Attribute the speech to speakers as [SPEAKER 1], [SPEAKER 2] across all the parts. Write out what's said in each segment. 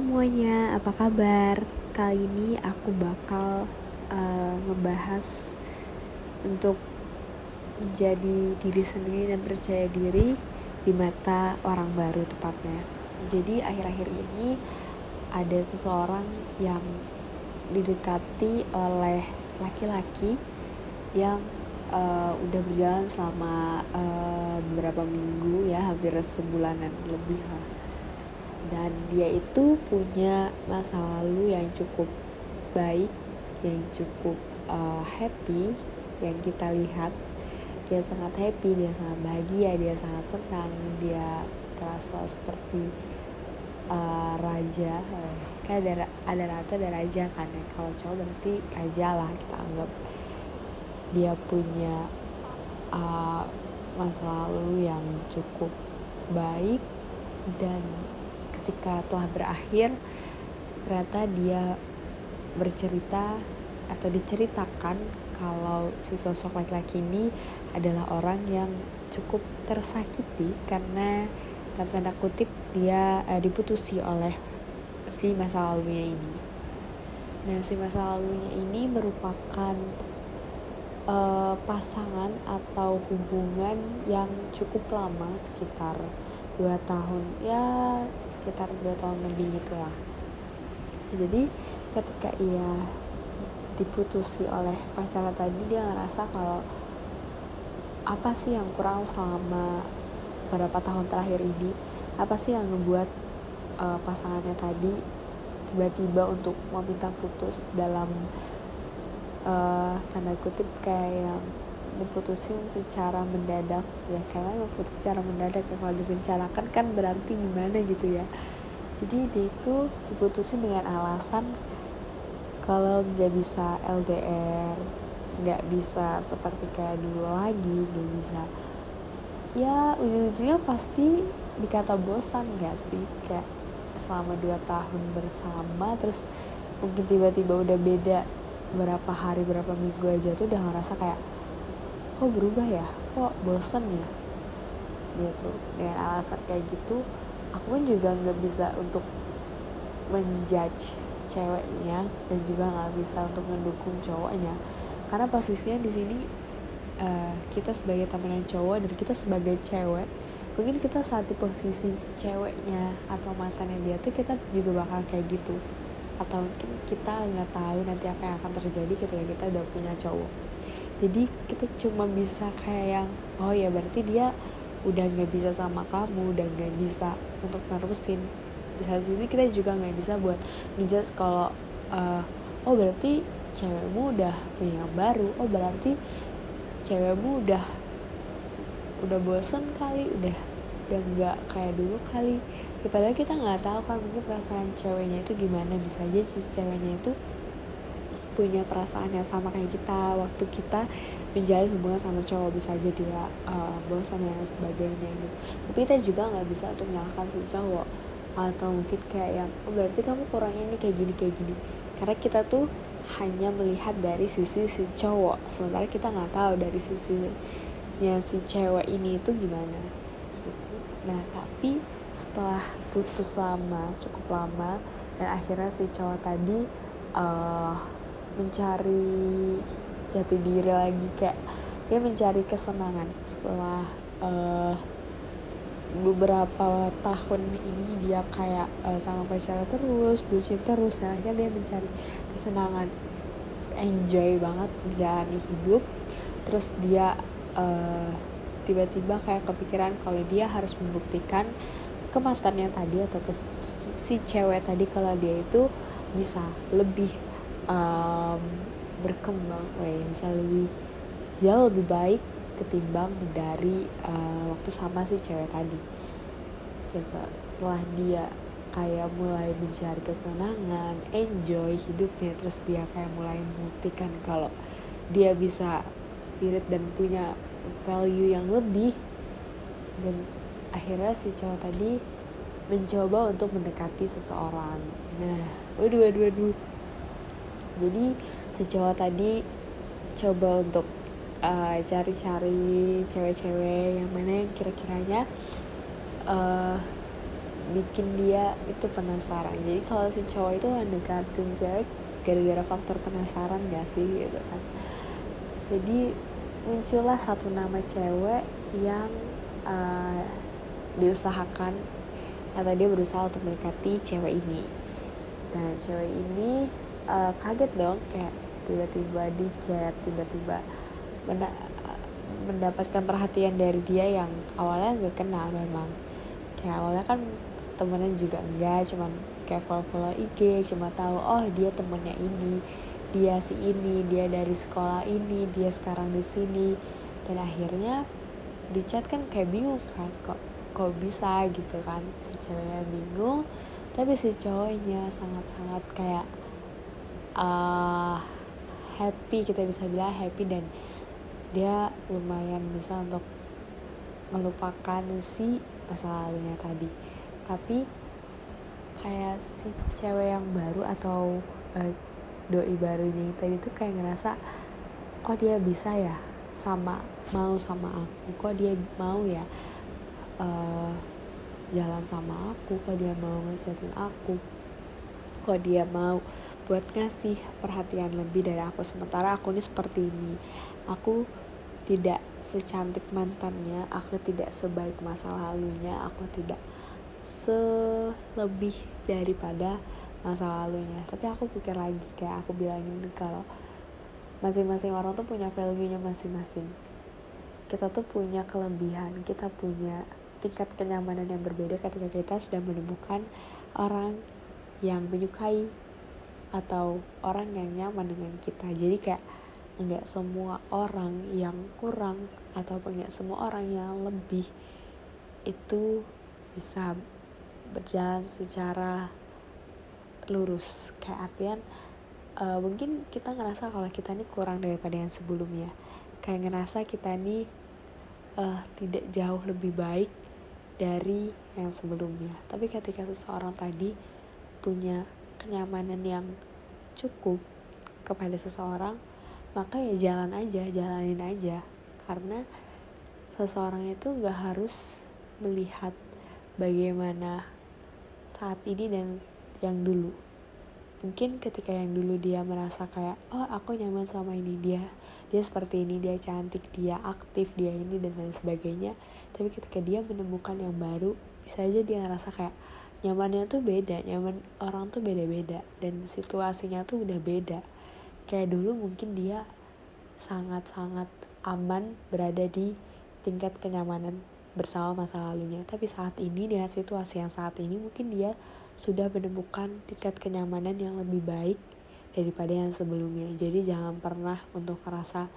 [SPEAKER 1] semuanya, apa kabar? Kali ini aku bakal uh, ngebahas untuk menjadi diri sendiri dan percaya diri di mata orang baru tepatnya. Jadi akhir-akhir ini ada seseorang yang didekati oleh laki-laki yang uh, udah berjalan selama uh, beberapa minggu ya, hampir sebulanan lebih lah dan dia itu punya masa lalu yang cukup baik yang cukup uh, happy yang kita lihat. Dia sangat happy dia sangat bahagia dia sangat senang dia terasa seperti uh, raja. Kan ada ada ratu ada raja kan ya. Kalau cowok berarti raja lah kita anggap. Dia punya uh, masa lalu yang cukup baik dan ketika telah berakhir ternyata dia bercerita atau diceritakan kalau si sosok laki-laki ini adalah orang yang cukup tersakiti karena dalam tanda kutip dia uh, diputusi oleh si masa lalunya ini. Nah, si masa lalunya ini merupakan uh, pasangan atau hubungan yang cukup lama sekitar dua tahun. Ya sekitar dua tahun lebih gitulah. Jadi ketika ia diputusi oleh pacarnya tadi dia ngerasa kalau apa sih yang kurang selama beberapa tahun terakhir ini? Apa sih yang membuat uh, pasangannya tadi tiba-tiba untuk meminta putus dalam uh, tanda kutip kayak yang diputusin secara mendadak. Ya karena putus secara mendadak ya kalau direncanakan kan berarti gimana gitu ya. Jadi dia itu diputusin dengan alasan kalau nggak bisa LDR nggak bisa seperti kayak dulu lagi nggak bisa. Ya ujung-ujungnya pasti dikata bosan gak sih? Kayak selama dua tahun bersama terus mungkin tiba-tiba udah beda berapa hari berapa minggu aja tuh udah ngerasa kayak kok berubah ya? Kok bosen ya? Gitu dengan alasan kayak gitu. Aku pun juga nggak bisa untuk menjudge ceweknya dan juga nggak bisa untuk mendukung cowoknya. Karena posisinya di sini uh, kita sebagai teman cowok dan kita sebagai cewek mungkin kita saat di posisi ceweknya atau mantannya dia tuh kita juga bakal kayak gitu. Atau mungkin kita nggak tahu nanti apa yang akan terjadi ketika kita udah punya cowok jadi kita cuma bisa kayak yang oh ya berarti dia udah nggak bisa sama kamu udah nggak bisa untuk nerusin. Di satu sisi kita juga nggak bisa buat ngejudge kalau uh, oh berarti cewekmu udah punya yang baru. Oh berarti cewekmu udah udah bosen kali udah udah nggak kayak dulu kali. Ya, padahal kita nggak tahu kan mungkin perasaan ceweknya itu gimana. Bisa aja si ceweknya itu punya perasaan yang sama kayak kita waktu kita menjalin hubungan sama cowok bisa aja dia uh, bosan dan sebagainya gitu. Tapi kita juga nggak bisa untuk menyalahkan si cowok. Atau mungkin kayak yang oh berarti kamu kurangnya ini kayak gini kayak gini. Karena kita tuh hanya melihat dari sisi si cowok. Sementara kita nggak tahu dari sisinya si cewek ini itu gimana. Gitu. Nah tapi setelah putus lama cukup lama dan akhirnya si cowok tadi uh, mencari jati diri lagi kayak dia mencari kesenangan setelah uh, beberapa tahun ini dia kayak uh, sama pacar terus bucin terus dan akhirnya dia mencari kesenangan. Enjoy banget menjalani hidup. Terus dia uh, tiba-tiba kayak kepikiran kalau dia harus membuktikan ke mantannya tadi atau ke si cewek tadi kalau dia itu bisa lebih um, berkembang, eh, bisa lebih jauh lebih baik ketimbang dari uh, waktu sama si cewek tadi. Gitu. Setelah dia kayak mulai mencari kesenangan, enjoy hidupnya, terus dia kayak mulai membuktikan kalau dia bisa spirit dan punya value yang lebih dan akhirnya si cowok tadi mencoba untuk mendekati seseorang. Nah, waduh, waduh, waduh jadi cowok tadi coba untuk uh, cari-cari cewek-cewek yang mana yang kira-kiranya uh, bikin dia itu penasaran. Jadi kalau si cowok itu mendekatin cewek gara-gara faktor penasaran gak sih gitu kan? Jadi muncullah satu nama cewek yang uh, diusahakan atau dia berusaha untuk mendekati cewek ini. Dan cewek ini uh, kaget dong kayak tiba-tiba di chat tiba-tiba mendapatkan perhatian dari dia yang awalnya nggak kenal memang. Kayak awalnya kan temennya juga enggak cuman kayak follow follow IG cuma tahu oh dia temennya ini dia si ini dia dari sekolah ini dia sekarang di sini. Dan akhirnya di chat kan kayak bingung kan kok kok bisa gitu kan? Si ceweknya bingung tapi si cowoknya sangat-sangat kayak uh, happy kita bisa bilang happy dan dia lumayan bisa untuk melupakan si masa tadi. Tapi kayak si cewek yang baru atau uh, doi barunya tadi tuh kayak ngerasa kok dia bisa ya sama mau sama aku? Kok dia mau ya uh, jalan sama aku? Kok dia mau ngechatin aku? Kok dia mau buat ngasih perhatian lebih dari aku. Sementara aku ini seperti ini. Aku tidak secantik mantannya aku tidak sebaik masa lalunya aku tidak selebih daripada masa lalunya. Tapi aku pikir lagi kayak aku bilangin kalau masing-masing orang tuh punya value-nya masing-masing. Kita tuh punya kelebihan kita punya tingkat kenyamanan yang berbeda ketika kita sudah menemukan orang yang menyukai atau orang yang nyaman dengan kita. Jadi kayak nggak semua orang yang kurang ataupun nggak semua orang yang lebih itu bisa berjalan secara lurus. Kayak artian uh, mungkin kita ngerasa kalau kita ini kurang daripada yang sebelumnya. Kayak ngerasa kita ini uh, tidak jauh lebih baik dari yang sebelumnya. Tapi ketika seseorang tadi punya kenyamanan yang cukup kepada seseorang maka ya jalan aja jalanin aja. Karena seseorang itu gak harus melihat bagaimana saat ini dan yang dulu. Mungkin ketika yang dulu dia merasa kayak oh aku nyaman sama ini dia. Dia seperti ini dia cantik dia aktif dia ini dan lain sebagainya. Tapi ketika dia menemukan yang baru bisa aja dia ngerasa kayak nyamannya tuh beda nyaman orang tuh beda-beda dan situasinya tuh udah beda kayak dulu mungkin dia sangat-sangat aman berada di tingkat kenyamanan bersama masa lalunya tapi saat ini dengan situasi yang saat ini mungkin dia sudah menemukan tingkat kenyamanan yang lebih baik daripada yang sebelumnya. Jadi jangan pernah untuk merasa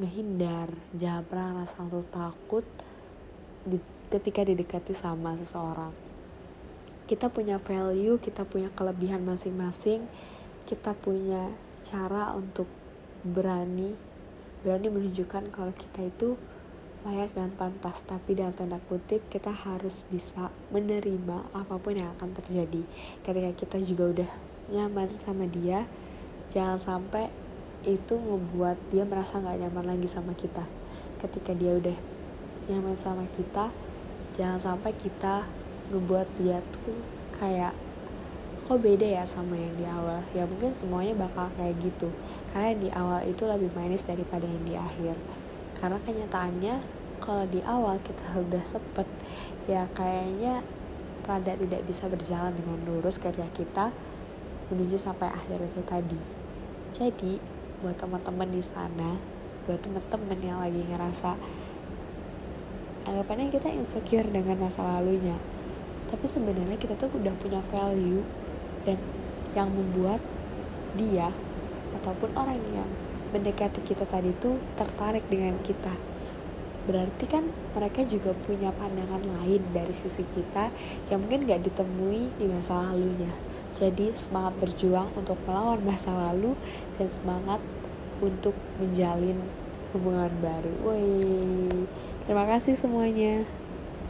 [SPEAKER 1] ngehindar, jangan pernah merasa untuk takut ketika didekati sama seseorang. Kita punya value, kita punya kelebihan masing-masing, kita punya cara untuk berani berani menunjukkan kalau kita itu layak dan pantas. Tapi dalam tanda kutip kita harus bisa menerima apa pun yang akan terjadi. Ketika kita juga udah nyaman sama dia jangan sampai itu membuat dia merasa nggak nyaman lagi sama kita. Ketika dia udah nyaman sama kita jangan sampai kita ngebuat dia tuh kayak kok beda ya sama yang di awal? Ya mungkin semuanya bakal kayak gitu. Karena di awal itu lebih manis daripada yang di akhir. Karena kenyataannya kalau di awal kita sudah sepet ya kayaknya rada tidak bisa berjalan dengan lurus ketika kita menuju sampai akhir itu tadi. Jadi buat teman-teman di sana buat teman-teman yang lagi ngerasa anggapannya kita insecure dengan masa lalunya tapi sebenarnya kita tuh udah punya value dan yang membuat dia ataupun orang yang mendekati kita tadi tuh tertarik dengan kita berarti kan mereka juga punya pandangan lain dari sisi kita yang mungkin gak ditemui di masa lalunya jadi semangat berjuang untuk melawan masa lalu dan semangat untuk menjalin hubungan baru. Woi, terima kasih semuanya.